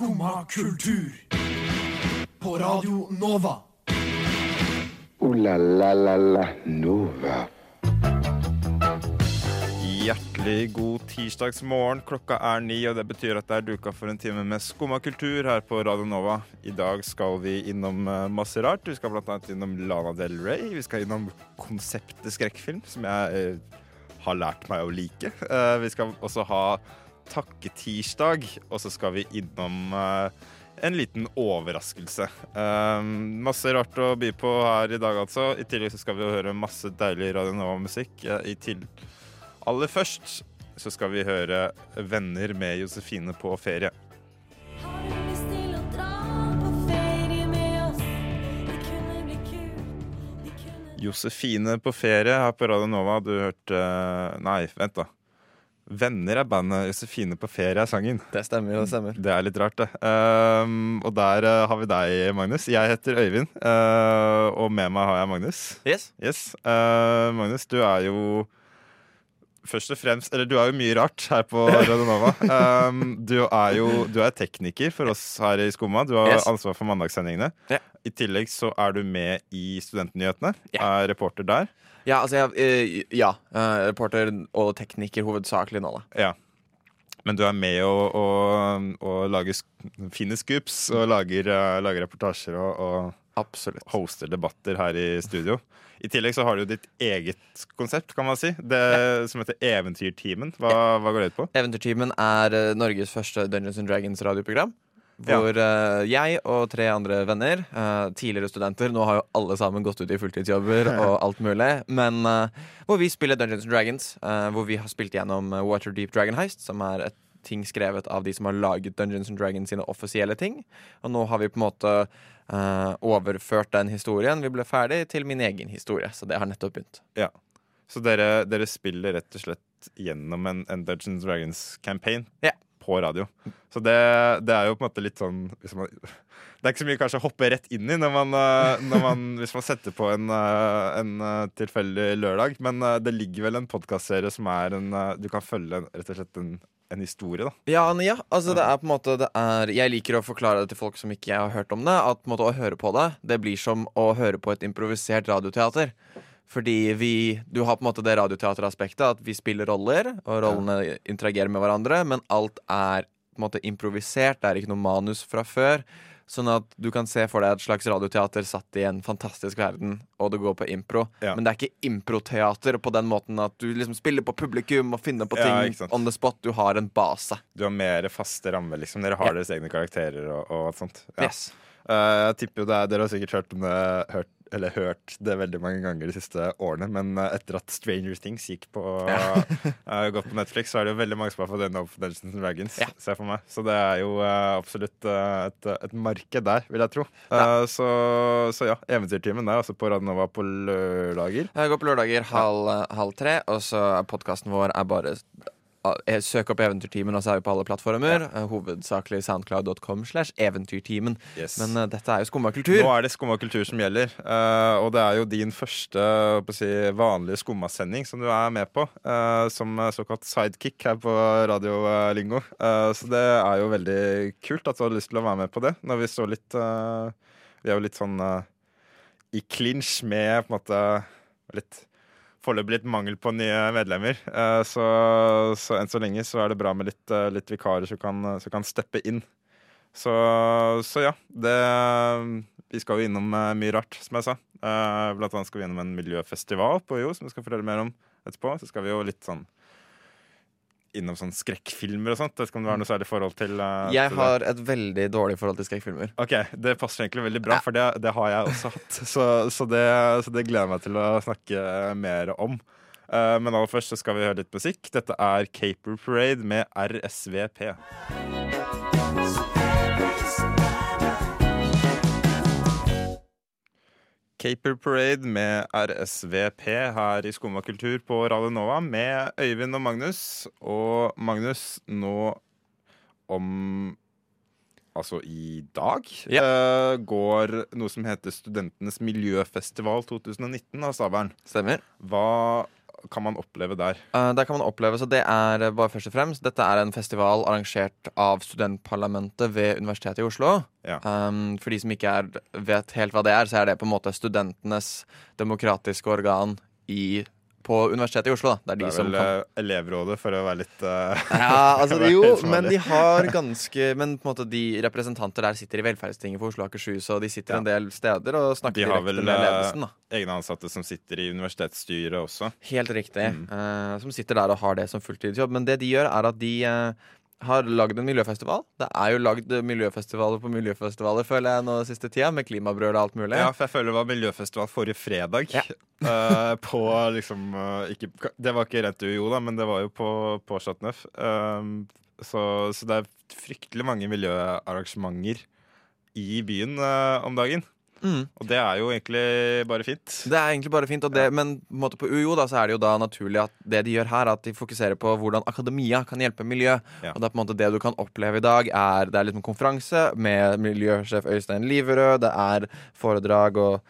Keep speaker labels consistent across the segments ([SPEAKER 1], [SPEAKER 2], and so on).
[SPEAKER 1] Skumma kultur. På Radio Nova.
[SPEAKER 2] O-la-la-la-la Nova.
[SPEAKER 3] Hjertelig god tirsdagsmorgen. Klokka er ni, og det betyr at det er duka for en time med skumma kultur her på Radio Nova. I dag skal vi innom eh, masse rart. Vi skal bl.a. innom Lana Del Rey. Vi skal innom konseptet skrekkfilm, som jeg eh, har lært meg å like. Eh, vi skal også ha takketirsdag, og så skal vi innom eh, en liten overraskelse. Eh, masse rart å by på her i dag, altså. I tillegg så skal vi høre masse deilig Radio Nova-musikk. eh, Aller først så skal vi høre 'Venner med Josefine på ferie'. Josefine på ferie her på Radio Nova. Du hørte Nei, vent, da. 'Venner' er bandet. 'Josefine på ferie' er sangen.
[SPEAKER 4] Det stemmer det stemmer.
[SPEAKER 3] Det er litt rart, det. Um, og der uh, har vi deg, Magnus. Jeg heter Øyvind, uh, og med meg har jeg Magnus.
[SPEAKER 4] Yes.
[SPEAKER 3] Yes. Uh, Magnus, du er jo først og fremst Eller du er jo mye rart her på Radionova. Um, du er jo du er tekniker for oss her i Skumma. Du har
[SPEAKER 4] Yes.
[SPEAKER 3] ansvar for mandagssendingene.
[SPEAKER 4] Ja.
[SPEAKER 3] I tillegg så er du med i Studentnyhetene.
[SPEAKER 4] Ja.
[SPEAKER 3] Er reporter der.
[SPEAKER 4] Ja, altså jeg, eh, ja. eh, reporter og tekniker hovedsakelig nå, da.
[SPEAKER 3] Ja. Men du er med og, og, og lager fine scoops og lager, eh, lager reportasjer og, og
[SPEAKER 4] Absolutt.
[SPEAKER 3] hoster debatter her i studio. I tillegg så har du ditt eget konsept, kan man si. Det som heter Eventyrteamen. Hva, hva går det ut på?
[SPEAKER 4] Eventyrteamen er eh, Norges første Dungeons and Dragons radioprogram. Hvor eh, jeg og tre andre venner, eh, tidligere studenter Nå har jo alle sammen gått ut i fulltidsjobber og alt mulig. Men hvor vi spiller Dungeons and Dragons. hvor vi har spilt gjennom Waterdeep Dragon Heist, som er et ting skrevet av de som har laget Dungeons and Dragons sine offisielle ting. Og nå har vi på en måte uh, overført den historien. Vi ble ferdig til min egen historie, så det har nettopp begynt. Ja.
[SPEAKER 3] Så dere, dere spiller rett og slett gjennom en, en Dungeons Dragons-campaign
[SPEAKER 4] Ja.
[SPEAKER 3] på radio. Så det, det er jo på en måte litt sånn man, Det er ikke så mye kanskje å hoppe rett inn i når man, eh, når man, hvis man setter på en, eh, en tilfeldig lørdag. Men det ligger vel en podkastserie som er en Du kan følge rett og slett en, en historie, da.
[SPEAKER 4] Ja, ja, altså det er på en måte det er, Jeg liker å forklare det til folk som ikke har hørt om det. At måte å høre på det Det blir som å høre på et improvisert radioteater. Fordi vi Du har på en måte det radioteateraspektet at vi spiller roller, og rollene interagerer med hverandre, men alt er på en måte improvisert. Det er ikke noe manus fra før. Sånn at du kan se for deg et slags radioteater satt i en fantastisk verden, og det går på impro.
[SPEAKER 3] Ja.
[SPEAKER 4] Men det er ikke improteater på den måten at du liksom spiller på publikum og finner på ting
[SPEAKER 3] ja,
[SPEAKER 4] on the spot. Du har en base.
[SPEAKER 3] Du har mer faste rammer, liksom. Dere har
[SPEAKER 4] Ja.
[SPEAKER 3] deres egne karakterer og, og alt sånt. Ja.
[SPEAKER 4] Yes.
[SPEAKER 3] Uh, jeg tipper jo det er, Dere har sikkert hørt, om det, hørt, eller hørt det veldig mange ganger de siste årene, men eh, etter at Stranger Things gikk på, eh, gått på Netflix, så er det jo veldig mange som har fått øynene opp for Dungeons and Dragons.
[SPEAKER 4] Ja.
[SPEAKER 3] Ser jeg for meg. Så det er jo uh, absolutt uh, et, et marked der, vil jeg tro. Ja. så, så ja, Eventyrtimen er altså på Radnova på lørdager.
[SPEAKER 4] Jeg går på lørdager halv, halv tre, og så er podkasten vår er bare Søk opp Eventyrtimen, og så er vi på alle plattformer. Ja. Hovedsakelig soundcloud.com slash eventyrtimen.
[SPEAKER 3] Yes.
[SPEAKER 4] Men uh, dette er jo skumma kultur.
[SPEAKER 3] Nå er det Skumma kultur som gjelder. Uh, og det er jo din første si, vanlige Skumma-sending som du er med på. Uh, som såkalt sidekick her på Radio eh, Lingo. Eh, så det er jo veldig kult at du har lyst til å være med på det. Når vi står litt eh, Vi er jo litt sånn eh, i clinch med på en måte litt Foreløpig litt mangel på nye medlemmer. Eh, så, så enn så lenge så er det bra med litt, eh, litt vikarer som kan, som kan steppe inn. Så, så ja. Det, vi skal jo innom eh, mye rart, som jeg sa. Blant annet skal vi innom en miljøfestival på UiO, som vi skal fortelle mer om etterpå. Så skal vi jo litt sånn innom sånn skrekkfilmer og sånt. Jeg vet ikke om var noe særlig forhold til, uh,
[SPEAKER 4] Jeg
[SPEAKER 3] til
[SPEAKER 4] har et veldig dårlig forhold til skrekkfilmer.
[SPEAKER 3] Ok, Det passer egentlig veldig bra, for det, det har jeg også hatt. Så, så, det, så det gleder jeg meg til å snakke mer om. Uh, men aller først så skal vi høre litt musikk. Dette er Caper Parade med RSVP. Caper Parade med RSVP her i Skumma kultur på Radio Nova med Øyvind og Magnus. Og Magnus, nå om Altså i dag eh, går noe som heter Studentenes miljøfestival 2019 av Stavern.
[SPEAKER 4] Stemmer.
[SPEAKER 3] Hva, kan man oppleve der?
[SPEAKER 4] Uh, der kan man oppleve, så det er uh, bare først og fremst Dette er en festival arrangert av studentparlamentet ved Universitetet i Oslo.
[SPEAKER 3] Ja.
[SPEAKER 4] Um, for de som ikke er, vet helt hva det er, så er det på en måte studentenes demokratiske organ i, på Universitetet i Oslo. Da. Det er de
[SPEAKER 3] Det er vel
[SPEAKER 4] kan
[SPEAKER 3] eh, elevrådet, for å være litt uh...
[SPEAKER 4] Ja, altså jo, men de har ganske Men på en måte de representanter der sitter i velferdstinget for Oslo og Akershus, og de sitter
[SPEAKER 3] Ja.
[SPEAKER 4] en del steder og snakker direkte med
[SPEAKER 3] De
[SPEAKER 4] har vel
[SPEAKER 3] egne ansatte som sitter i universitetsstyret også.
[SPEAKER 4] Helt riktig.
[SPEAKER 3] Mm.
[SPEAKER 4] Uh, som sitter der og har det som fulltidsjobb. Men det de gjør, er at de eh, har lagd en miljøfestival. Det er jo lagd miljøfestivaler på miljøfestivaler, føler jeg, nå siste tida, med klimabrød og alt mulig.
[SPEAKER 3] Ja, for jeg føler det var miljøfestival forrige fredag.
[SPEAKER 4] Ja.
[SPEAKER 3] uh, på liksom uh, ikke, Det var ikke rent UiO, da, men det var jo på, på Chateauneuf. Uh, så, så det er fryktelig mange miljøarrangementer i byen om dagen.
[SPEAKER 4] Mm.
[SPEAKER 3] Og det er jo egentlig bare fint.
[SPEAKER 4] Det er egentlig bare fint, og det, men på, en på UiO da, så er det jo da naturlig at det de gjør her, er at de fokuserer på hvordan akademia kan hjelpe miljø.
[SPEAKER 3] Ja.
[SPEAKER 4] Og det er på en måte det du kan oppleve i dag, er det er liksom konferanse med miljøsjef Øystein Liverød, det er foredrag og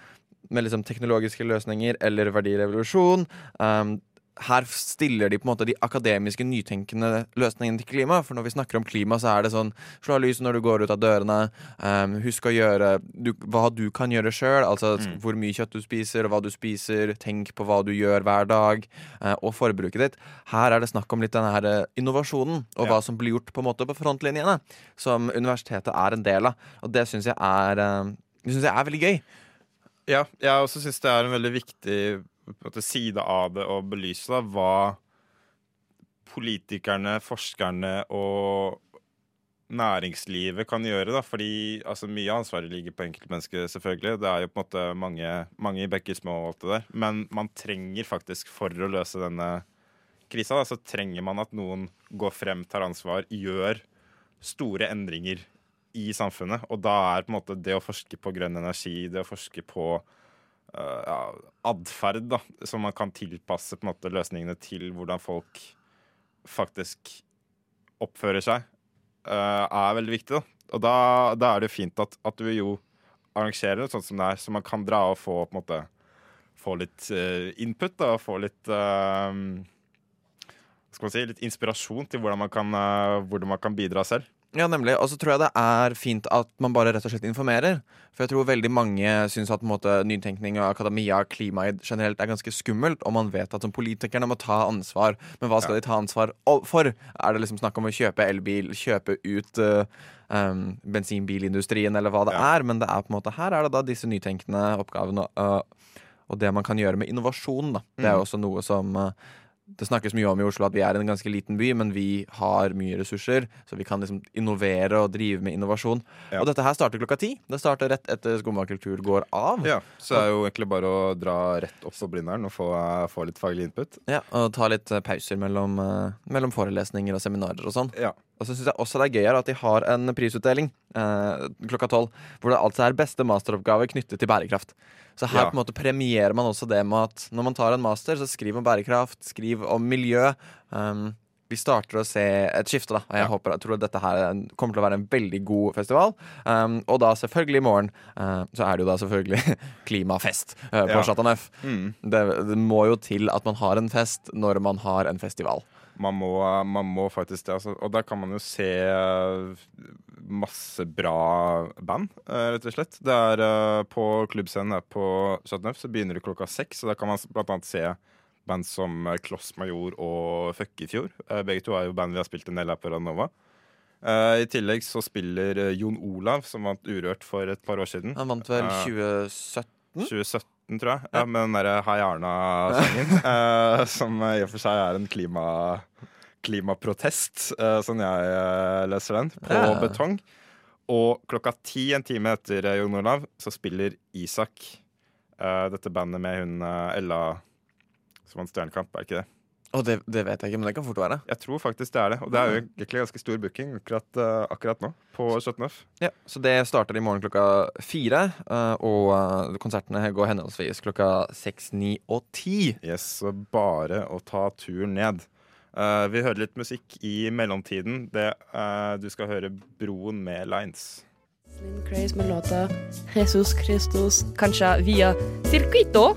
[SPEAKER 4] med liksom teknologiske løsninger eller verdirevolusjon. Um, her stiller de på en måte de akademiske, nytenkende løsningene til klima. For når vi snakker om klima, så er det sånn slå av lyset når du går ut av dørene. Um, husk å gjøre du, hva du kan gjøre sjøl. Altså hvor mye kjøtt du spiser, og hva du spiser. Tenk på hva du gjør hver dag, uh, og forbruket ditt. Her er det snakk om litt denne her eh, innovasjonen, og
[SPEAKER 3] Ja.
[SPEAKER 4] hva som blir gjort på en måte på frontlinjene. Som universitetet er en del av. Og det syns jeg synes jeg er veldig gøy.
[SPEAKER 3] Ja, jeg også syns det er en veldig viktig side av det å belyse da, hva politikerne, forskerne og næringslivet kan gjøre. Da. Fordi altså, mye av ansvaret ligger på enkeltmennesket, selvfølgelig. Det er jo på en måte mange, mange i bekker små og alt det der. Men man trenger faktisk, for å løse denne krisa, da, så trenger man at noen går frem, tar ansvar, gjør store endringer i samfunnet. Og da er på en måte det å forske på grønn energi, det å forske på uh, ja, atferd, da, som man kan tilpasse på en måte løsningene til hvordan folk faktisk oppfører seg, uh, er veldig viktig. Da. Og da, da er det jo fint at, at du jo arrangerer det sånn som det er, så man kan dra og få på en måte få litt uh, input da, og få litt uh, skal man si, litt inspirasjon til hvordan man kan, hvordan man kan bidra selv.
[SPEAKER 4] Ja, nemlig. Og så tror jeg det er fint at man bare rett og slett informerer. For jeg tror veldig mange syns at måte, nytenkning og akademia, klima klimaet generelt, er ganske skummelt. Og man vet at som politikerne må ta ansvar. Men hva skal de ta ansvar for? Er det liksom snakk om å kjøpe elbil, kjøpe ut uh, um, bensinbilindustrien, eller hva det
[SPEAKER 3] Ja.
[SPEAKER 4] er? Men det er på en måte, her er det da disse nytenkende oppgavene. uh, og det man kan gjøre med innovasjon, da. Det er jo også noe som uh, det snakkes mye om i Oslo at vi er en ganske liten by, men vi har mye ressurser, så vi kan liksom innovere og drive med innovasjon.
[SPEAKER 3] Ja.
[SPEAKER 4] Og dette her starter klokka ti. Det starter rett etter Skumma kultur går av.
[SPEAKER 3] Ja, Så det er jo egentlig bare å dra rett opp på Blindern og få, få litt faglig input.
[SPEAKER 4] Ja, og ta litt pauser mellom, eh, mellom forelesninger og seminarer og sånn.
[SPEAKER 3] Ja.
[SPEAKER 4] Og så syns jeg også det er gøyere at de har en prisutdeling eh, klokka tolv, hvor det altså er beste masteroppgave knyttet til bærekraft. Så her
[SPEAKER 3] Ja.
[SPEAKER 4] på en måte premierer man også det med at når man tar en master, så skriv om bærekraft, skriv om miljø. Um, vi starter å se et skifte, da. Og jeg
[SPEAKER 3] Ja.
[SPEAKER 4] håper, jeg tror at dette her er kommer til å være en veldig god festival. Um, og da selvfølgelig i morgen uh, så er det jo da selvfølgelig klimafest uh, på
[SPEAKER 3] Ja.
[SPEAKER 4] Chateau Neuf.
[SPEAKER 3] Mm.
[SPEAKER 4] Det, det må jo til at man har en fest når man har en festival.
[SPEAKER 3] Man, må, man må faktisk det. Altså. Og der kan man jo se uh, masse bra band, uh, rett og slett. Det er uh, På klubbscenen her på Chateau Neuf så begynner det klokka seks. Og der kan man blant annet se band som Kloss Major og Føkkefjord. Begge to er jo band vi har spilt en del her på Radnova. I tillegg så spiller Jon Olav, som vant Urørt for et par år siden.
[SPEAKER 4] Han vant vel
[SPEAKER 3] 2017?
[SPEAKER 4] 2017?
[SPEAKER 3] 2017, tror jeg. Ja, med den derre Hei Arna-sangen. uh, som i og for seg er en klima, klimaprotest, uh, sånn jeg uh, leser den, på
[SPEAKER 4] Ja.
[SPEAKER 3] betong. Og klokka ti, en time etter eh, Jon Olav, så spiller Isak eh, dette bandet med hun eh, Ella som vant Stjernekamp, er ikke det?
[SPEAKER 4] Å, det, det vet jeg ikke, men det kan fort være.
[SPEAKER 3] Jeg tror faktisk det er det. Og det er jo egentlig ganske stor booking akkurat, uh, akkurat nå på Chateau Neuf.
[SPEAKER 4] Ja, Så det starter i morgen klokka fire, uh, og eh, konsertene går henholdsvis klokka seks, ni og ti.
[SPEAKER 3] Yes, så bare å ta turen ned. Uh, vi hører litt musikk i mellomtiden. Det, eh, du skal høre Broen med Lines.
[SPEAKER 5] Slim Craze med låta Jesus Christus, kanskje via Circuito.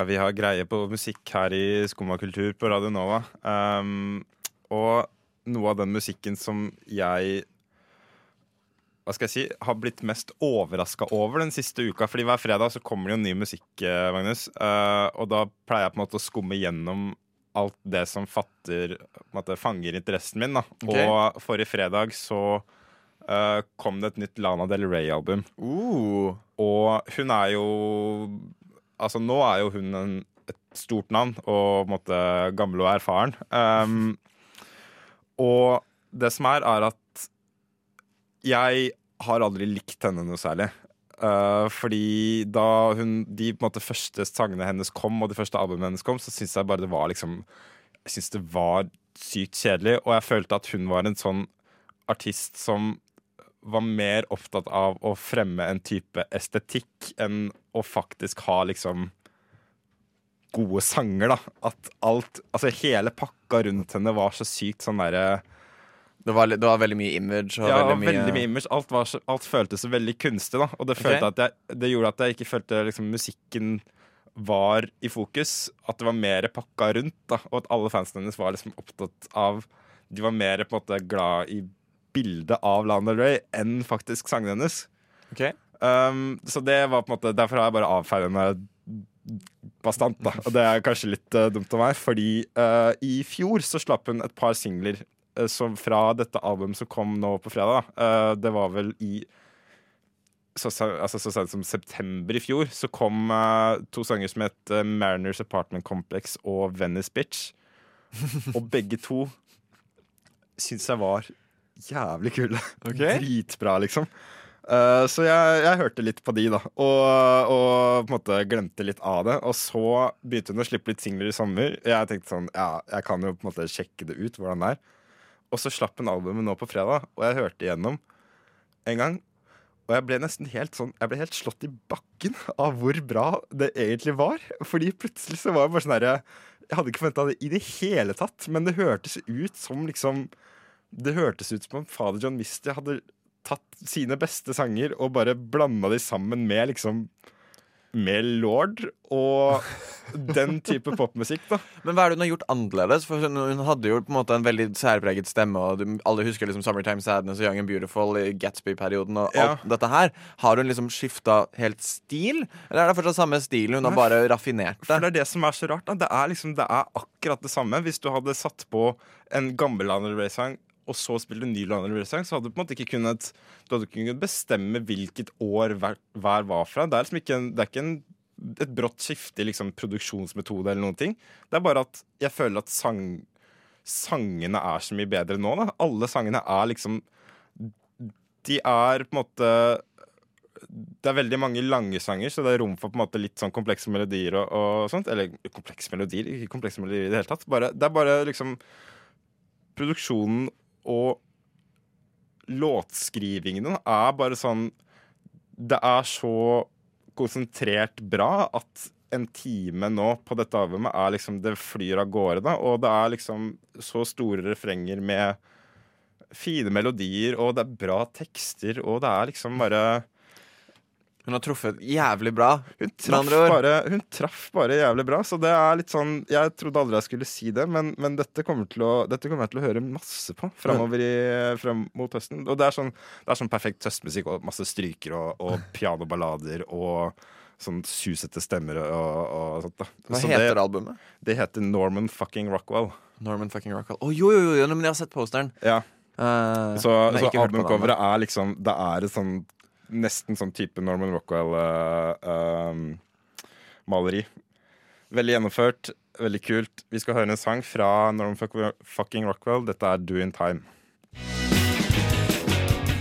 [SPEAKER 3] Ja, vi har greie på musikk her i Skumma kultur på Radio Nova. Um, og noe av den musikken som jeg hva skal jeg si, har blitt mest overraska over den siste uka. Fordi hver fredag så kommer det jo ny musikk, eh, Magnus. Uh, og da pleier jeg på en måte å skumme gjennom alt det som fatter, måte, fanger interessen min. da.
[SPEAKER 4] Okay.
[SPEAKER 3] Og forrige fredag så uh, kom det et nytt Lana Del Rey-album.
[SPEAKER 4] Uh,
[SPEAKER 3] Og hun er jo Altså, nå er jo hun en, et stort navn, og på en måte gammel og erfaren. Um, og det som er, er at jeg har aldri likt henne noe særlig. Uh, fordi da hun, de måte første sangene hennes kom, og de første albumene hennes kom, så syns jeg bare det var liksom Jeg syns det var sykt kjedelig, og jeg følte at hun var en sånn artist som var mer opptatt av å fremme en type estetikk enn å faktisk ha liksom gode sanger, da. At alt Altså hele pakka rundt henne var så sykt sånn derre
[SPEAKER 4] det, var, det var veldig mye image.
[SPEAKER 3] Ja,
[SPEAKER 4] veldig, mye,
[SPEAKER 3] veldig mye image. Alt, var alt føltes så veldig kunstig, da. Og det,
[SPEAKER 4] Ok.
[SPEAKER 3] følte at jeg, det gjorde at jeg ikke følte liksom, musikken var i fokus. At det var mer pakka rundt, da. Og at alle fansene hennes var liksom opptatt av De var mer på en måte glad i bildet av Lana Del Rey enn faktisk sangene hennes.
[SPEAKER 4] Okay.
[SPEAKER 3] Um, så det var på en måte Derfor har jeg bare avfeid henne bastant, da. Og det er kanskje litt uh, dumt av meg, fordi uh, i fjor så slapp hun et par singler uh, som fra dette albumet som kom nå på fredag. da. Det var vel i så, altså, så sent som september i fjor så kom to sanger som het Mariners Apartment Complex og Venice Bitch. Og begge to syns jeg var jævlig kule. Dritbra, liksom. Uh, så jeg, jeg hørte litt på de, da. Og, og på en måte glemte litt av det. Og så begynte hun å slippe litt singler i sommer. Jeg tenkte sånn, ja, jeg kan jo på en måte sjekke det ut, hvordan det er. Og så slapp hun albumet nå på fredag, og jeg hørte igjennom en gang. Og jeg ble nesten helt sånn Jeg ble helt slått i bakken av hvor bra det egentlig var. Fordi plutselig så var det bare sånn herre Jeg hadde ikke forventa det i det hele tatt, men det hørtes ut som liksom Det hørtes ut som om fader John Misty hadde tatt sine beste sanger og bare blanda de sammen med liksom med Lord og den type popmusikk, da.
[SPEAKER 4] Men hva er det hun har gjort annerledes? For hun, hadde jo på en måte en veldig særpreget stemme. Og alle husker liksom Summertime Sadness og Young and Beautiful i Gatsby-perioden. Og
[SPEAKER 3] Ja.
[SPEAKER 4] dette her Har hun liksom skifta helt stil? Eller er det fortsatt samme stil? Hun har bare raffinert
[SPEAKER 3] For
[SPEAKER 4] det?
[SPEAKER 3] det er det som er så rart. Da. Det, er liksom, det er akkurat det samme. Hvis du hadde satt på en gammel Andre Del Rey-sang, og så spilte en ny Lionel Rey-sang, så hadde du på en måte ikke kunnet Du hadde ikke kunnet bestemme hvilket år hver, hver var fra. Det er liksom ikke det er ikke en, et brått skifte i liksom produksjonsmetode eller noen ting. Det er bare at jeg føler at sang, sangene er så mye bedre nå. Da. Alle sangene er liksom De er på en måte det er veldig mange lange sanger, så det er rom for på en måte litt sånn komplekse melodier og, og sånt. Eller komplekse melodier, ikke komplekse melodier i det hele tatt. Bare, det er bare liksom Produksjonen og låtskrivingen er bare sånn Det er så konsentrert bra at en time nå på dette albumet er liksom Det flyr av gårde, da. Og det er liksom så store refrenger med fine melodier, og det er bra tekster, og det er liksom bare
[SPEAKER 4] Hun har truffet jævlig bra.
[SPEAKER 3] Hun traff, bare, hun traff bare jævlig bra. Så det er litt sånn Jeg trodde aldri jeg skulle si det, men, men dette, kommer å, dette kommer jeg til å høre masse på framover i, frem mot høsten. Og det er sånn, det er sånn perfekt høstmusikk og masse stryker og, og pianoballader og sånn susete stemmer og, og sånt. da
[SPEAKER 4] Hva
[SPEAKER 3] Så
[SPEAKER 4] heter
[SPEAKER 3] det,
[SPEAKER 4] albumet?
[SPEAKER 3] det heter Norman fucking Rockwell.
[SPEAKER 4] Norman fucking Rockwell. Å jo, jo, jo, men jeg har sett posteren.
[SPEAKER 3] Ja,
[SPEAKER 4] Uh,
[SPEAKER 3] Så, så albumcoveret er liksom Det er et sånn nesten sånn type Norman Rockwell-maleri. veldig gjennomført, veldig kult. Vi skal høre en sang fra Norman fucking Rockwell. Dette er Do In Time.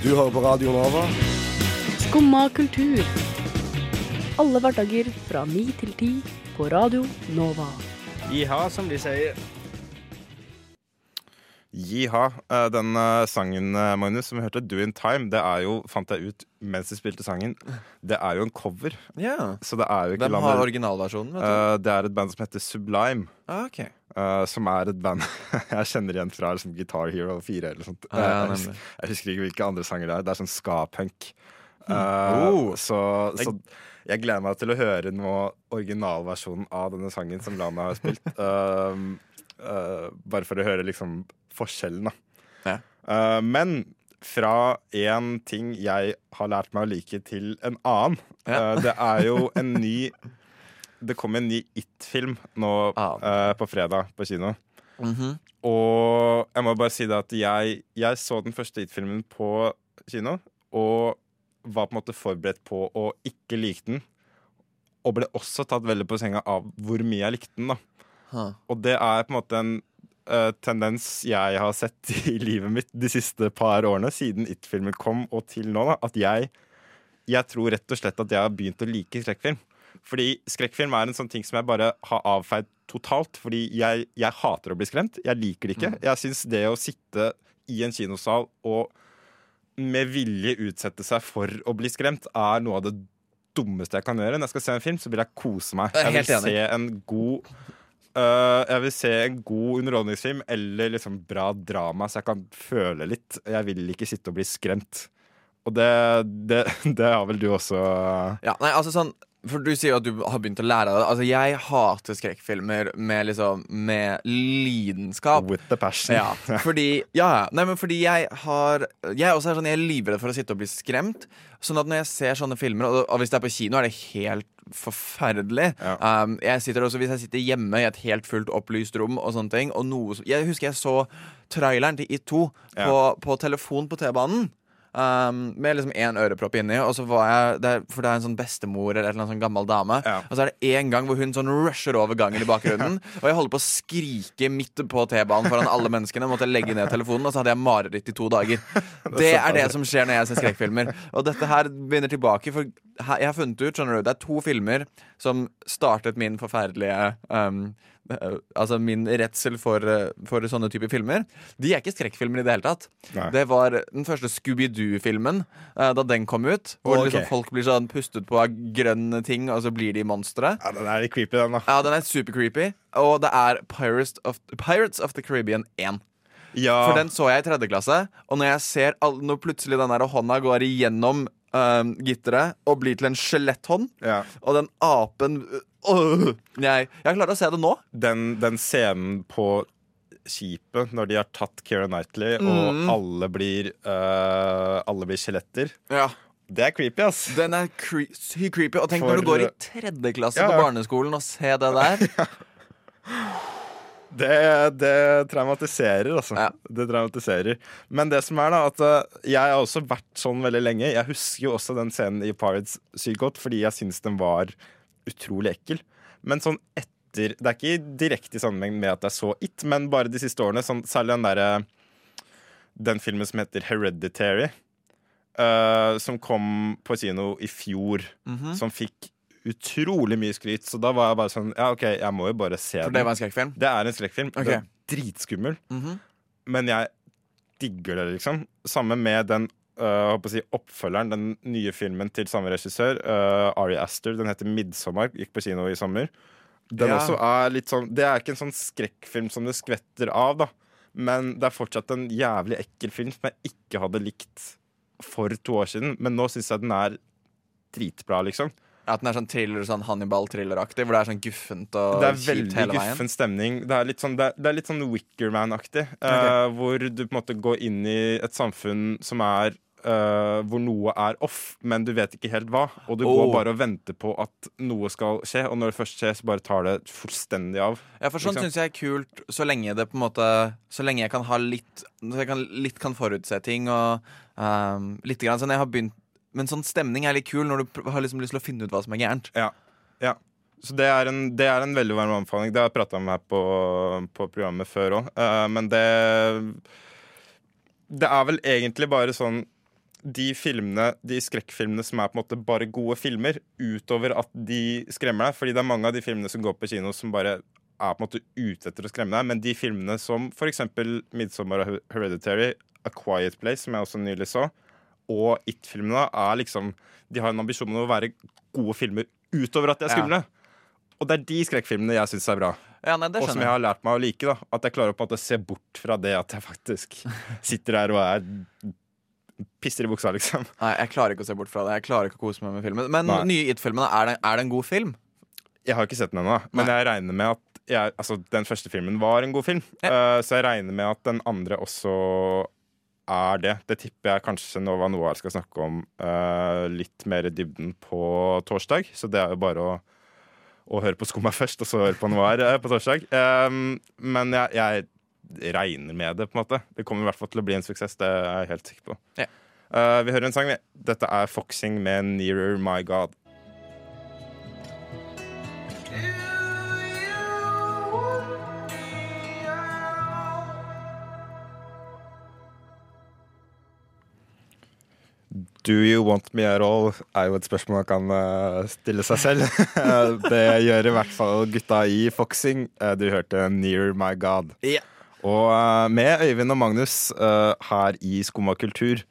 [SPEAKER 1] Du hører på Radio Nova.
[SPEAKER 6] Skumma kultur. Alle hverdager fra ni til ti på Radio Nova.
[SPEAKER 7] Iha, som de sier.
[SPEAKER 3] Jiha. Eh, Den eh, sangen, eh, Magnus, som vi hørte, 'Do In Time', det er jo, fant jeg ut mens vi spilte sangen, det er jo en cover.
[SPEAKER 4] Yeah.
[SPEAKER 3] Så det er jo ikke
[SPEAKER 4] Hvem har
[SPEAKER 3] landet-
[SPEAKER 4] originalversjonen? vet du?
[SPEAKER 3] Det er et band som heter Sublime.
[SPEAKER 4] Ah, ok.
[SPEAKER 3] eh, som er et band jeg kjenner igjen fra liksom, Guitar Hero 4 eller sånt.
[SPEAKER 4] Ah, ja,
[SPEAKER 3] jeg, jeg husker ikke hvilke andre sanger det er. Det er sånn ska-punk. Eh,
[SPEAKER 4] Oh.
[SPEAKER 3] så, så jeg gleder meg til å høre nå originalversjonen av denne sangen som Lana har spilt. uh, uh, bare for å høre liksom forskjellen.
[SPEAKER 4] Ja.
[SPEAKER 3] Uh, men fra én ting jeg har lært meg å like, til en annen.
[SPEAKER 4] Ja.
[SPEAKER 3] Uh, det er jo en ny Det kom en ny It-film nå
[SPEAKER 4] Ah.
[SPEAKER 3] eh, på fredag på kino.
[SPEAKER 4] Mhm.
[SPEAKER 3] Og jeg må bare si det at jeg, jeg så den første It-filmen på kino, og var på en måte forberedt på å ikke like den. Og ble også tatt veldig på senga av hvor mye jeg likte den. da
[SPEAKER 4] huh.
[SPEAKER 3] Og det er på en måte en eh, tendens jeg har sett i livet mitt de siste par årene, siden It-filmen kom og til nå, da, at jeg, jeg tror rett og slett at jeg har begynt å like skrekkfilm. Fordi skrekkfilm er en sånn ting som jeg bare har avfeid totalt. Fordi jeg, jeg hater å bli skremt. Jeg liker det ikke. Jeg syns det å sitte i en kinosal og med vilje utsette seg for å bli skremt, er noe av det dummeste jeg kan gjøre. Når jeg skal se en film, så vil jeg kose meg.
[SPEAKER 4] Jeg
[SPEAKER 3] vil se en god øh, Jeg vil se en god underholdningsfilm eller liksom bra drama, så jeg kan føle litt. Jeg vil ikke sitte og bli skremt. Og det, det, det har vel du også
[SPEAKER 4] Ja, nei, altså sånn For du sier jo at du har begynt å lære deg det. Altså, jeg hater skrekkfilmer med liksom Med lidenskap.
[SPEAKER 3] With the passion.
[SPEAKER 4] Ja, fordi Ja, nei, men fordi jeg har Jeg også er sånn, jeg er livredd for å sitte og bli skremt. Sånn at når jeg ser sånne filmer, og, og hvis det er på kino, er det helt forferdelig.
[SPEAKER 3] Ja.
[SPEAKER 4] Um, jeg sitter også, Hvis jeg sitter hjemme i et helt fullt opplyst rom, og sånne ting Og noe Jeg husker jeg så traileren til It 2
[SPEAKER 3] Ja.
[SPEAKER 4] på, på telefon på T-banen. Um, med liksom én ørepropp inni. Og så var jeg der, For det er en sånn bestemor eller en eller sånn gammel dame.
[SPEAKER 3] Ja.
[SPEAKER 4] Og så er det en gang hvor hun sånn rusher over gangen i bakgrunnen. og jeg holder på å skrike midt på T-banen foran alle menneskene. Måtte legge ned telefonen, og så hadde jeg mareritt i to dager. Det er det som skjer når jeg ser skrekkfilmer. Og dette her begynner tilbake, for jeg har funnet ut skjønner du, det er to filmer som startet min forferdelige um, eh, Altså min redsel for, eh, for sånne typer filmer. De er ikke skrekkfilmer i det hele tatt.
[SPEAKER 3] Nei.
[SPEAKER 4] Det var den første Scooby-Doo-filmen uh, da den kom ut. Hvor
[SPEAKER 3] okay.
[SPEAKER 4] liksom folk blir sånn pustet på av grønne ting, og så blir de monstre.
[SPEAKER 3] Ja, den er litt creepy, den, da.
[SPEAKER 4] Ja, den er super creepy. Og det er Pirates of, Pirates of the Caribbean 1.
[SPEAKER 3] Ja,
[SPEAKER 4] For den så jeg i tredje klasse, og når jeg ser all, Når plutselig den der hånda går igjennom um, gitteret og blir til en skjeletthånd,
[SPEAKER 3] ja.
[SPEAKER 4] og den apen øh, jeg, jeg klarer å se det nå.
[SPEAKER 3] Den, den scenen på skipet når de har tatt Keira Knightley,
[SPEAKER 4] Mm.
[SPEAKER 3] og alle blir uh, Alle blir skjeletter.
[SPEAKER 4] Ja
[SPEAKER 3] Det er creepy, ass.
[SPEAKER 4] Den er cre creepy. Og tenk
[SPEAKER 3] For-
[SPEAKER 4] når du går i tredje klasse
[SPEAKER 3] Ja,
[SPEAKER 4] på barneskolen og ser det der.
[SPEAKER 3] Det, det traumatiserer, altså.
[SPEAKER 4] Ja.
[SPEAKER 3] Det traumatiserer. Men det som er da, at uh, jeg har også vært sånn veldig lenge. Jeg husker jo også den scenen i Pirates sykt godt, fordi jeg syns den var utrolig ekkel. Men sånn etter Det er ikke direkte i sammenheng med at jeg så It, men bare de siste årene, sånn, særlig den derre Den filmen som heter Hereditary, uh, som kom på kino i fjor,
[SPEAKER 4] Mhm.
[SPEAKER 3] som fikk utrolig mye skryt. Så da var jeg bare sånn Ja, OK, jeg må jo bare se
[SPEAKER 4] For
[SPEAKER 3] den.
[SPEAKER 4] det var en skrekkfilm.
[SPEAKER 3] Det er en skrekkfilm. Okay. Er dritskummel.
[SPEAKER 4] Mhm.
[SPEAKER 3] Men jeg digger det, liksom. Samme med den uh, håper å si, oppfølgeren, den nye filmen til samme regissør, uh, Ari Aster. Den heter 'Midtsommer'. Gikk på kino i sommer. Den
[SPEAKER 4] Ja.
[SPEAKER 3] også er litt sånn Det er ikke en sånn skrekkfilm som det skvetter av, da. Men det er fortsatt en jævlig ekkel film som jeg ikke hadde likt for to år siden. Men nå syns jeg den er dritbra, liksom.
[SPEAKER 4] At den er sånn thriller, sånn Hannibal-thrilleraktig, hvor det er sånn guffent og
[SPEAKER 3] Det er
[SPEAKER 4] kjipt
[SPEAKER 3] veldig
[SPEAKER 4] hele veien.
[SPEAKER 3] guffen stemning. Det er litt sånn, det er, det er litt sånn Wickerman-aktig. eh, hvor du på en måte går inn i et samfunn som er uh, Hvor noe er off, men du vet ikke helt hva. Og du
[SPEAKER 4] Oh.
[SPEAKER 3] går bare og venter på at noe skal skje, og når det først skjer, så bare tar det fullstendig av.
[SPEAKER 4] Ja, for sånn
[SPEAKER 3] Liksom.
[SPEAKER 4] syns jeg er kult, så lenge det på en måte Så lenge jeg kan ha litt Så jeg kan, litt kan forutse ting og um, litt grann sånn jeg har begynt Men sånn stemning er litt kul når du har liksom lyst til å finne ut hva som er gærent.
[SPEAKER 3] Ja. ja. Så det er, en, det er en veldig varm anbefaling. Det har jeg prata om her på, på programmet før òg. men det Det er vel egentlig bare sånn de filmene, de skrekkfilmene som er på en måte bare gode filmer, utover at de skremmer deg. Fordi det er mange av de filmene som går på kino som bare er på en måte ute etter å skremme deg, men de filmene som f.eks. 'Midtsommer' og 'Hereditary', 'A Quiet Place', som jeg også nylig så, og It-filmene er liksom De har en ambisjon om å være gode filmer utover at de er
[SPEAKER 4] Ja.
[SPEAKER 3] skumle. Og det er de skrekkfilmene jeg syns er bra.
[SPEAKER 4] Ja, nei, det
[SPEAKER 3] Og som jeg har lært meg å like. da At jeg klarer på en måte å se bort fra det at jeg faktisk sitter der og er pisser i buksa, liksom.
[SPEAKER 4] Nei, jeg klarer ikke å se bort fra det. Jeg klarer ikke å kose meg med filmen. Men
[SPEAKER 3] Nei.
[SPEAKER 4] nye It-filmene, er, er det en god film?
[SPEAKER 3] Jeg har ikke sett den ennå, men jeg regner med at jeg, altså, den første filmen var en god film. Eh, så jeg regner med at den andre også er det. Det tipper jeg kanskje Nova Noir skal snakke om uh, litt mer i dybden på torsdag. Så det er jo bare å, å høre på Skumma først, og så høre på Noir uh, på torsdag. Um, men jeg, jeg regner med det, på en måte. Det kommer i hvert fall til å bli en suksess. Det er jeg helt sikker på.
[SPEAKER 4] Ja.
[SPEAKER 3] Uh, vi hører en sang, vi. Dette er Foxing med 'Nearer My God'. Do you want me at all? er jo et spørsmål man kan eh, stille seg selv. det gjør i hvert fall gutta i Foxing. Eh, du hørte 'Near My God'.
[SPEAKER 4] Ja.
[SPEAKER 3] Og eh, med Øyvind og Magnus her i Skumma kultur.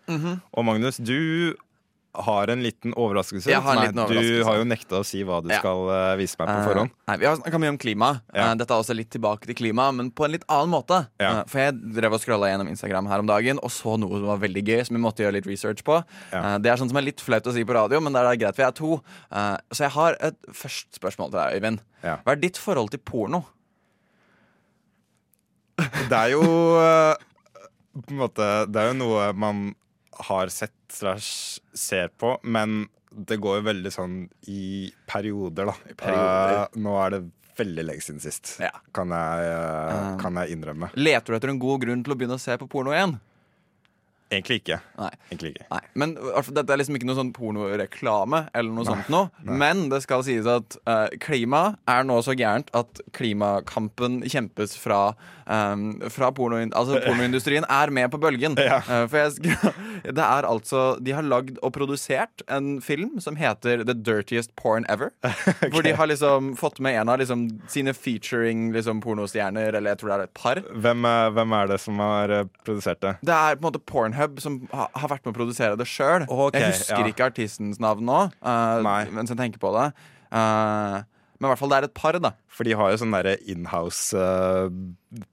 [SPEAKER 3] Og Magnus, du har en liten overraskelse.
[SPEAKER 4] Jeg har en
[SPEAKER 3] Nei,
[SPEAKER 4] overraskelse.
[SPEAKER 3] Du har jo nekta å si hva du
[SPEAKER 4] Ja.
[SPEAKER 3] skal uh, vise meg på forhånd.
[SPEAKER 4] Uh, nei, Vi har snakka mye om klima.
[SPEAKER 3] Ja.
[SPEAKER 4] Uh, dette er også litt tilbake til klima, men på en litt annen måte.
[SPEAKER 3] Ja.
[SPEAKER 4] Eh, for jeg drev og scrolla gjennom Instagram her om dagen og så noe som var veldig gøy, som vi måtte gjøre litt research på. Eh, det er sånn som er litt flaut å si på radio, men det er greit, for jeg er to. Eh, så jeg har et først spørsmål til deg, Øyvind. Hva er ditt forhold til porno?
[SPEAKER 3] Det er jo eh, på en måte Det er jo noe man har sett slash ser på, men det går jo veldig sånn i perioder, da.
[SPEAKER 4] perioder.
[SPEAKER 3] Uh, nå er det veldig lenge siden sist,
[SPEAKER 4] Ja.
[SPEAKER 3] kan, jeg,
[SPEAKER 4] uh,
[SPEAKER 3] kan jeg innrømme.
[SPEAKER 4] Leter du etter en god grunn til å begynne å se på porno igjen?
[SPEAKER 3] Egentlig ikke.
[SPEAKER 4] Nei.
[SPEAKER 3] Egentlig ikke.
[SPEAKER 4] Nei, men altså, Dette er liksom ikke noe sånn pornoreklame, eller noe sånt noe. Men det skal sies at uh, klima er nå så gærent at klimakampen kjempes fra, um, fra porno, altså pornoindustrien er med på bølgen.
[SPEAKER 3] Ja.
[SPEAKER 4] Uh, for jeg, det er altså De har lagd og produsert en film som heter The Dirtiest Porn Ever. Hvor de har liksom fått med en av liksom, sine featuring liksom, pornostjerner, eller jeg tror det er et par.
[SPEAKER 3] Hvem, hvem er det som har eh, produsert det?
[SPEAKER 4] Det er på en måte Pornhub som ha, har vært med å produsere det sjøl.
[SPEAKER 3] Okay,
[SPEAKER 4] jeg husker
[SPEAKER 3] ja.
[SPEAKER 4] ikke artistens navn nå, uh,
[SPEAKER 3] Nei.
[SPEAKER 4] mens jeg tenker på det. Uh, men i hvert fall det er et par, da.
[SPEAKER 3] For de har jo sånne inhouse uh,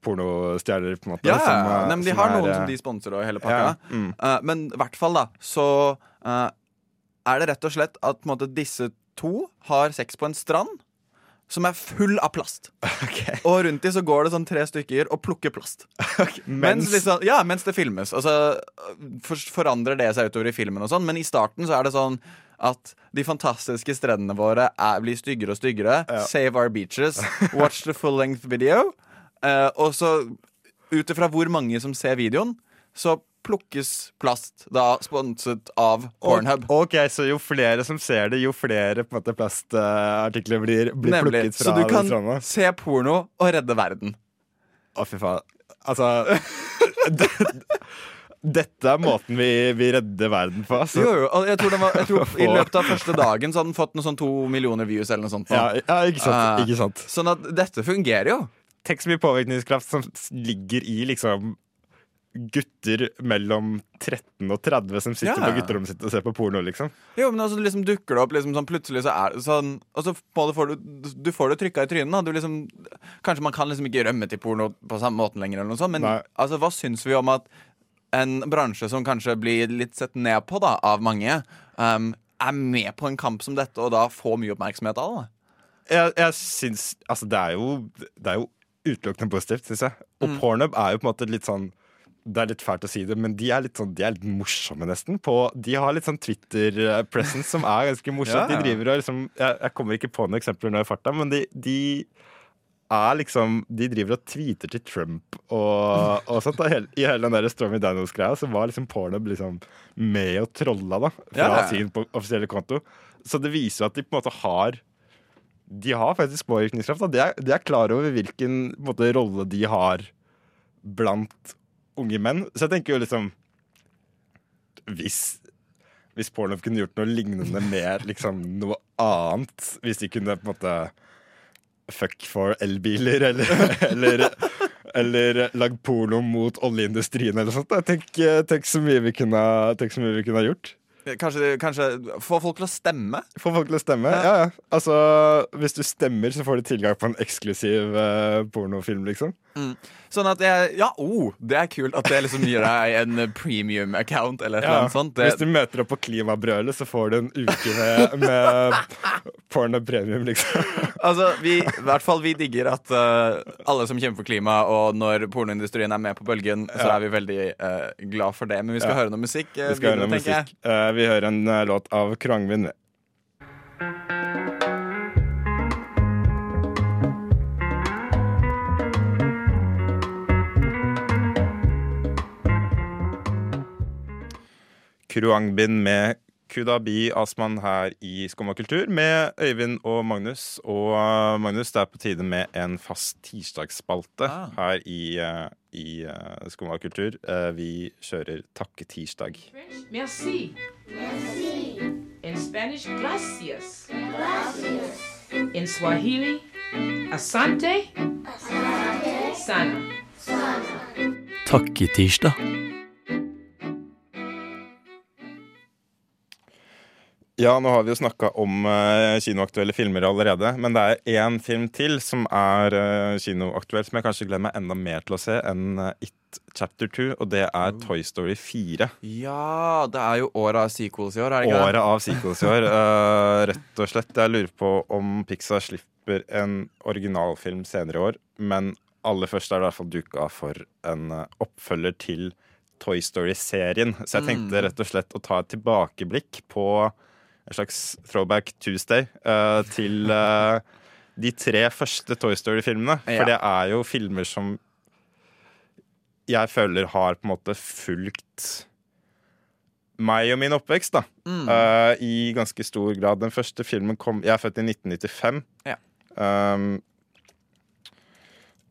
[SPEAKER 3] pornostjerner, på en måte.
[SPEAKER 4] Ja,
[SPEAKER 3] som, uh,
[SPEAKER 4] Nei, men De har
[SPEAKER 3] er,
[SPEAKER 4] noen
[SPEAKER 3] eh,
[SPEAKER 4] som de sponser og hele pakka.
[SPEAKER 3] Ja, mm.
[SPEAKER 4] uh, men i hvert fall, da, så eh, er det rett og slett at måte, disse to har sex på en strand. Som er full av plast. Og rundt de så går det sånn tre stykker og plukker plast. Mens,
[SPEAKER 3] Mens
[SPEAKER 4] liksom, ja, mens det filmes. Altså, for, forandrer det seg utover i filmen, og sånn men i starten så er det sånn at de fantastiske strendene våre er, blir styggere og styggere. Save our beaches. Watch the full length video. Uh, og så, ut ifra hvor mange som ser videoen, så plukkes plast, da sponset av Pornhub.
[SPEAKER 3] Ok, Så jo flere som ser det, jo flere på en måte plastartikler blir, blir
[SPEAKER 4] Nemlig.
[SPEAKER 3] plukket fra
[SPEAKER 4] Så du kan
[SPEAKER 3] stranda.
[SPEAKER 4] se porno og redde verden.
[SPEAKER 3] Å, fy faen. Altså det- Dette er måten vi, vi redder verden på. Altså.
[SPEAKER 4] Jo, jo, jeg tror, var, jeg tror I løpet av første dagen Så hadde den fått noe sånn to millioner views eller noe sånt.
[SPEAKER 3] Ja, ja, ikke sant.
[SPEAKER 4] Ah.
[SPEAKER 3] ikke sant.
[SPEAKER 4] Sånn at dette fungerer jo.
[SPEAKER 3] Tenk så mye påvirkningskraft som ligger i liksom gutter mellom 13 og 30 som sitter
[SPEAKER 4] Ja.
[SPEAKER 3] på gutterommet sitt og ser på porno, liksom.
[SPEAKER 4] Jo, men altså liksom dukker det opp liksom sånn Plutselig så er det sånn Og så får du, du får det trykka i trynet. Du liksom, kanskje man kan liksom ikke rømme til porno på samme måten lenger, eller noe sånt, men altså, hva syns vi om at en bransje som kanskje blir litt sett ned på da, av mange, um, er med på en kamp som dette, og da får mye oppmerksomhet av det?
[SPEAKER 3] Jeg, jeg syns Altså, det er jo, det er jo utelukkende positivt, syns jeg. Og
[SPEAKER 4] Mm.
[SPEAKER 3] Pornhub er jo på en måte litt sånn det er litt fælt å si det, men de er litt, sånn, de er litt morsomme, nesten. På, de har litt sånn Twitter-presence som er ganske morsomt.
[SPEAKER 4] Ja, ja.
[SPEAKER 3] De driver og liksom jeg, jeg kommer ikke på noen eksempler nå i farta, men de, de er liksom De driver og tweeter til Trump og, og sånt. Da, hele, I hele den der Stormy Daniels-greia så var liksom Pornhub liksom med og trolla, da, fra
[SPEAKER 4] Ja,
[SPEAKER 3] sin på- offisielle konto. Så det viser jo at de på en måte har de har faktisk påvirkningskraft. De, er, de er klar over hvilken på en måte, rolle de har blant unge menn. Så jeg tenker jo liksom Hvis, hvis Pornhub kunne gjort noe lignende med liksom, noe annet Hvis de kunne på en måte fuck for elbiler, eller, eller, eller lagd porno mot oljeindustrien eller sånt. Tenk, eh, tenk, så mye vi kunne, tenk så mye vi kunne gjort.
[SPEAKER 4] Kanskje, kanskje få folk til å stemme?
[SPEAKER 3] Få folk til å stemme. Ja, ja. Altså, hvis du stemmer, så får du tilgang på en eksklusiv eh, pornofilm, liksom.
[SPEAKER 4] Sånn at jeg Ja, oh, det er kult at det liksom gir deg en premium account eller et eller
[SPEAKER 3] Ja.
[SPEAKER 4] annet sånt. Det,
[SPEAKER 3] Hvis du møter opp på Klimabrølet, så får du en uke med, med porno premium, liksom.
[SPEAKER 4] altså, vi, i hvert fall vi digger at uh, alle som kjemper for klima, og når pornoindustrien er med på bølgen, så er vi veldig uh, glad for det. Men vi skal
[SPEAKER 3] Ja.
[SPEAKER 4] høre noe musikk. Uh,
[SPEAKER 3] Vi skal høre
[SPEAKER 4] videre,
[SPEAKER 3] noe
[SPEAKER 4] tenker jeg.
[SPEAKER 3] musikk. Vi hører en eh, låt av Krangvin. Kruangbin med Kudabi Asman her i Skumma kultur med Øyvind og Magnus. Og eh, Magnus, det er på tide med en fast tirsdagsspalte
[SPEAKER 4] Ah.
[SPEAKER 3] her i, eh, i Skum og kultur. Eh, vi kjører Takketirsdag.
[SPEAKER 5] Merci. In Spanish, gracias. In Swahili, asante. Sana.
[SPEAKER 8] Takketirsdag.
[SPEAKER 3] Ja, nå har vi jo snakka om uh, kinoaktuelle filmer allerede, men det er én film til som er uh, kinoaktuell, som jeg kanskje gleder meg enda mer til å se enn uh, It Chapter 2, og det er Toy Story 4.
[SPEAKER 4] Ja, det er jo året av sequels i år, er det ikke
[SPEAKER 3] Året av sequels i år. rett og slett. Jeg lurer på om Pixar slipper en originalfilm senere i år, men aller først er det i hvert fall duka for en oppfølger til Toy Story-serien. Så jeg tenkte rett og slett å ta et tilbakeblikk på en slags throwback Tuesday uh, til uh, de tre første Toy Story-filmene.
[SPEAKER 4] Ja.
[SPEAKER 3] For det er jo filmer som jeg føler har på en måte fulgt meg og min oppvekst, da.
[SPEAKER 4] Mm.
[SPEAKER 3] Uh, I ganske stor grad. Den første filmen kom Jeg er født i 1995.
[SPEAKER 4] Ja.
[SPEAKER 3] Um,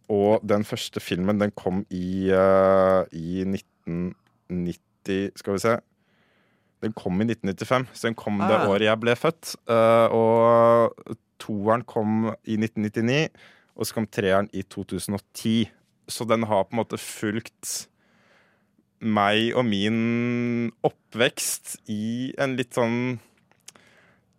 [SPEAKER 3] og den første filmen, den kom i, uh, i 1990 Skal vi se. Den kom i 1995, så den kom det
[SPEAKER 4] Ah.
[SPEAKER 3] året jeg ble født. Eh, og toeren kom i 1999, og så kom treeren i 2010. Så den har på en måte fulgt meg og min oppvekst i en litt sånn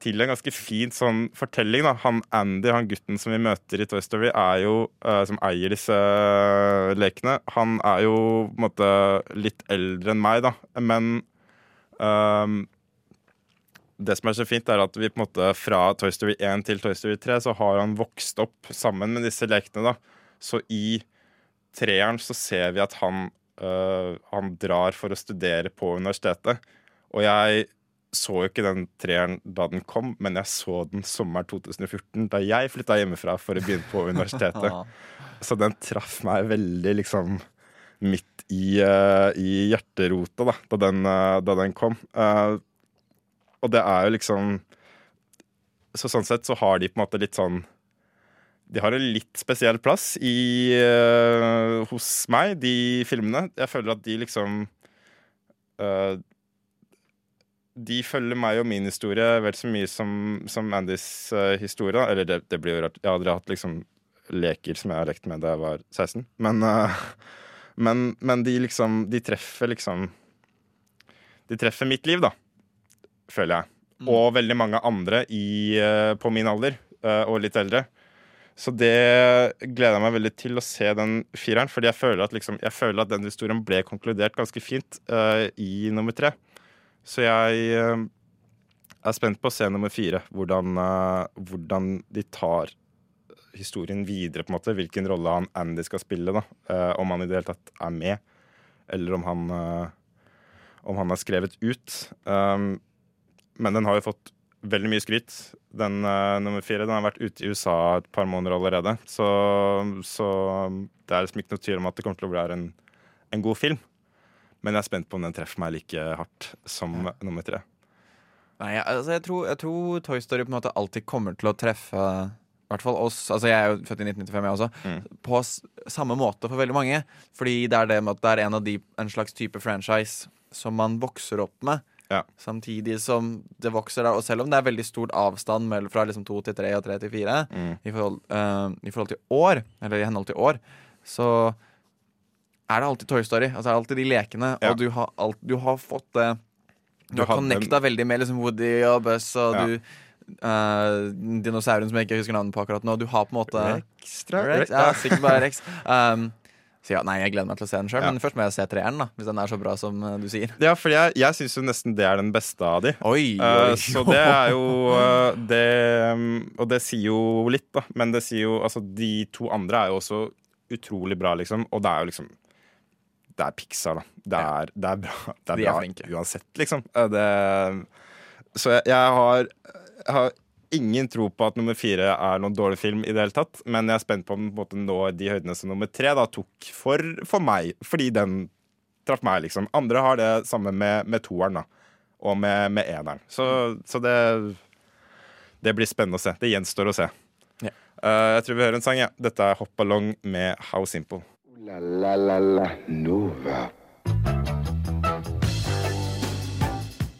[SPEAKER 3] til en ganske fin sånn fortelling. da Han Andy, han gutten som vi møter i Toy Story, er jo, uh, som eier disse eh, lekene, han er jo på en måte litt eldre enn meg, da. Men ehm, det som er så fint, er at vi på en måte fra Toy Story 1 til Toy Story 3 så har han vokst opp sammen med disse lekene. da Så i treeren så ser vi at han, øh, han drar for å studere på universitetet. Og jeg så jo ikke den treeren da den kom, men jeg så den sommeren 2014, da jeg flytta hjemmefra for å begynne på universitetet. Så den traff meg veldig liksom midt i, uh, i hjerterota da, da, den, uh, da den kom. Uh, og det er jo liksom Så sånn sett så har de på en måte litt sånn De har en litt spesiell plass i, hos meg, de filmene. Jeg føler at de liksom De følger meg og min historie vel så mye som, som Andys historie. Eller det, det blir jo rart. Jeg hadde hatt liksom leker som jeg har lekt med da jeg var 16. Men, men, men de liksom De treffer liksom De treffer mitt liv, da. Føler jeg. Og veldig mange andre i, eh, på min alder, eh, og litt eldre. Så det gleder jeg meg veldig til å se den fireren. Fordi jeg føler at, liksom, jeg føler at den historien ble konkludert ganske fint uh, i nummer tre. Så jeg uh, er spent på å se nummer fire. Hvordan, uh, hvordan de tar historien videre, på en måte. Hvilken rolle han Andy skal spille. da Uh, Om han i det hele tatt er med, eller om han, uh, om han er skrevet ut. Um, men den har jo fått veldig mye skryt. Den uh, nummer fire den har vært ute i USA et par måneder allerede. Så, så det er liksom ikke noe tvil om at det kommer til å bli en, en god film. Men jeg er spent på om den treffer meg like hardt som nummer tre.
[SPEAKER 4] Nei, altså, jeg, tror, jeg tror Toy Story på en måte alltid kommer til å treffe hvert fall oss. Altså, jeg er jo født i 1995, jeg også.
[SPEAKER 3] Mm.
[SPEAKER 4] På samme måte for veldig mange. Fordi det er det med at det er en av de En slags type franchise som man vokser opp med.
[SPEAKER 3] Ja.
[SPEAKER 4] Samtidig som det vokser, og selv om det er veldig stort avstand mellom fra liksom to til tre og tre til fire
[SPEAKER 3] Mm.
[SPEAKER 4] i, forhold, uh, i forhold til år, eller i henhold til år, så er det alltid Toy Story. Altså det er alltid de lekene,
[SPEAKER 3] Ja.
[SPEAKER 4] og du har, alt, du har fått det Du,
[SPEAKER 3] Du
[SPEAKER 4] har connecta veldig med liksom Woody og Buzz og
[SPEAKER 3] Ja.
[SPEAKER 4] du eh, Dinosauren som jeg ikke husker navnet på akkurat nå. Du har på en måte
[SPEAKER 3] Ekstra
[SPEAKER 4] Rex? Ja, sikkert bare Rex. Um, så ja, nei, jeg gleder meg til å se den sjøl,
[SPEAKER 3] Ja.
[SPEAKER 4] men først må jeg se treeren, da. Hvis den er så bra som uh, du sier.
[SPEAKER 3] Ja, for jeg, jeg syns jo nesten det er den beste av de.
[SPEAKER 4] Oi, oi.
[SPEAKER 3] Uh, så det er jo uh, det um, Og det sier jo litt, da. Men det sier jo Altså, de to andre er jo også utrolig bra, liksom. Og det er jo liksom Det er Pixar, da. Det er, det er bra. Det er
[SPEAKER 4] De er
[SPEAKER 3] bra
[SPEAKER 4] flinke.
[SPEAKER 3] uansett, liksom. Eh, Det, så jeg, jeg har har ingen tro på at nummer fire er noen dårlig film i det hele tatt. Men jeg er spent på om den på en måte når de høydene som nummer tre da tok for, for meg. Fordi den traff meg, liksom. Andre har det samme med, med toeren, da. Og med, med eneren. Så, så det Det blir spennende å se. Det gjenstår å se.
[SPEAKER 4] Ja.
[SPEAKER 3] Uh, jeg tror vi hører en sang, ja. Dette er Hop Along med How Simple.
[SPEAKER 2] La la la la Nova.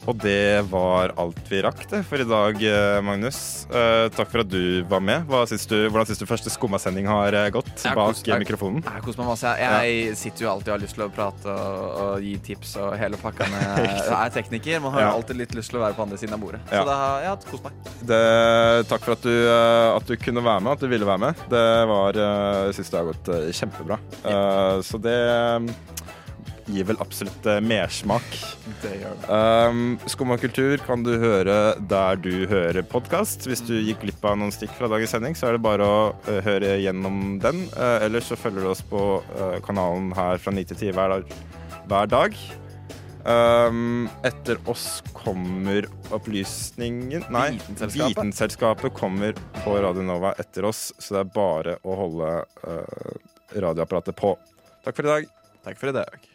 [SPEAKER 3] Og det var alt vi rakk det for i dag, eh, Magnus. Uh, takk for at du var med. Syns du, hvordan syns du første skummasending har eh, gått
[SPEAKER 4] Jeg
[SPEAKER 3] bak
[SPEAKER 4] kos- jeg-
[SPEAKER 3] mikrofonen?
[SPEAKER 4] Jeg koser meg masse. Jeg, jeg sitter jo alltid og har lyst til å prate og, og gi tips og hele pakka. med- Jeg er tekniker. Man har
[SPEAKER 3] Ja.
[SPEAKER 4] alltid litt lyst til å være på andre siden av bordet.
[SPEAKER 3] Ja.
[SPEAKER 4] Så det har jeg hatt kost meg.
[SPEAKER 3] Det, takk for at du, at du kunne være med, at du ville være med. Det var, jeg syns det har gått kjempebra. Eh, så det gir vel absolutt eh, mersmak.
[SPEAKER 4] Det gjør det.
[SPEAKER 3] Um, Skum og kultur kan du høre der du hører podkast. Hvis du gikk glipp av noen stikk fra dagens sending, så er det bare å uh, høre gjennom den. Uh, ellers så følger du oss på uh, kanalen her fra 9 til 10 hver dag. Hver dag. Um, etter oss kommer opplysningen Nei,
[SPEAKER 4] Vitenselskapet.
[SPEAKER 3] Vitenselskapet kommer på Radio Nova etter oss, så det er bare å holde uh, radioapparatet på. Takk for i dag.
[SPEAKER 4] Takk for i dag.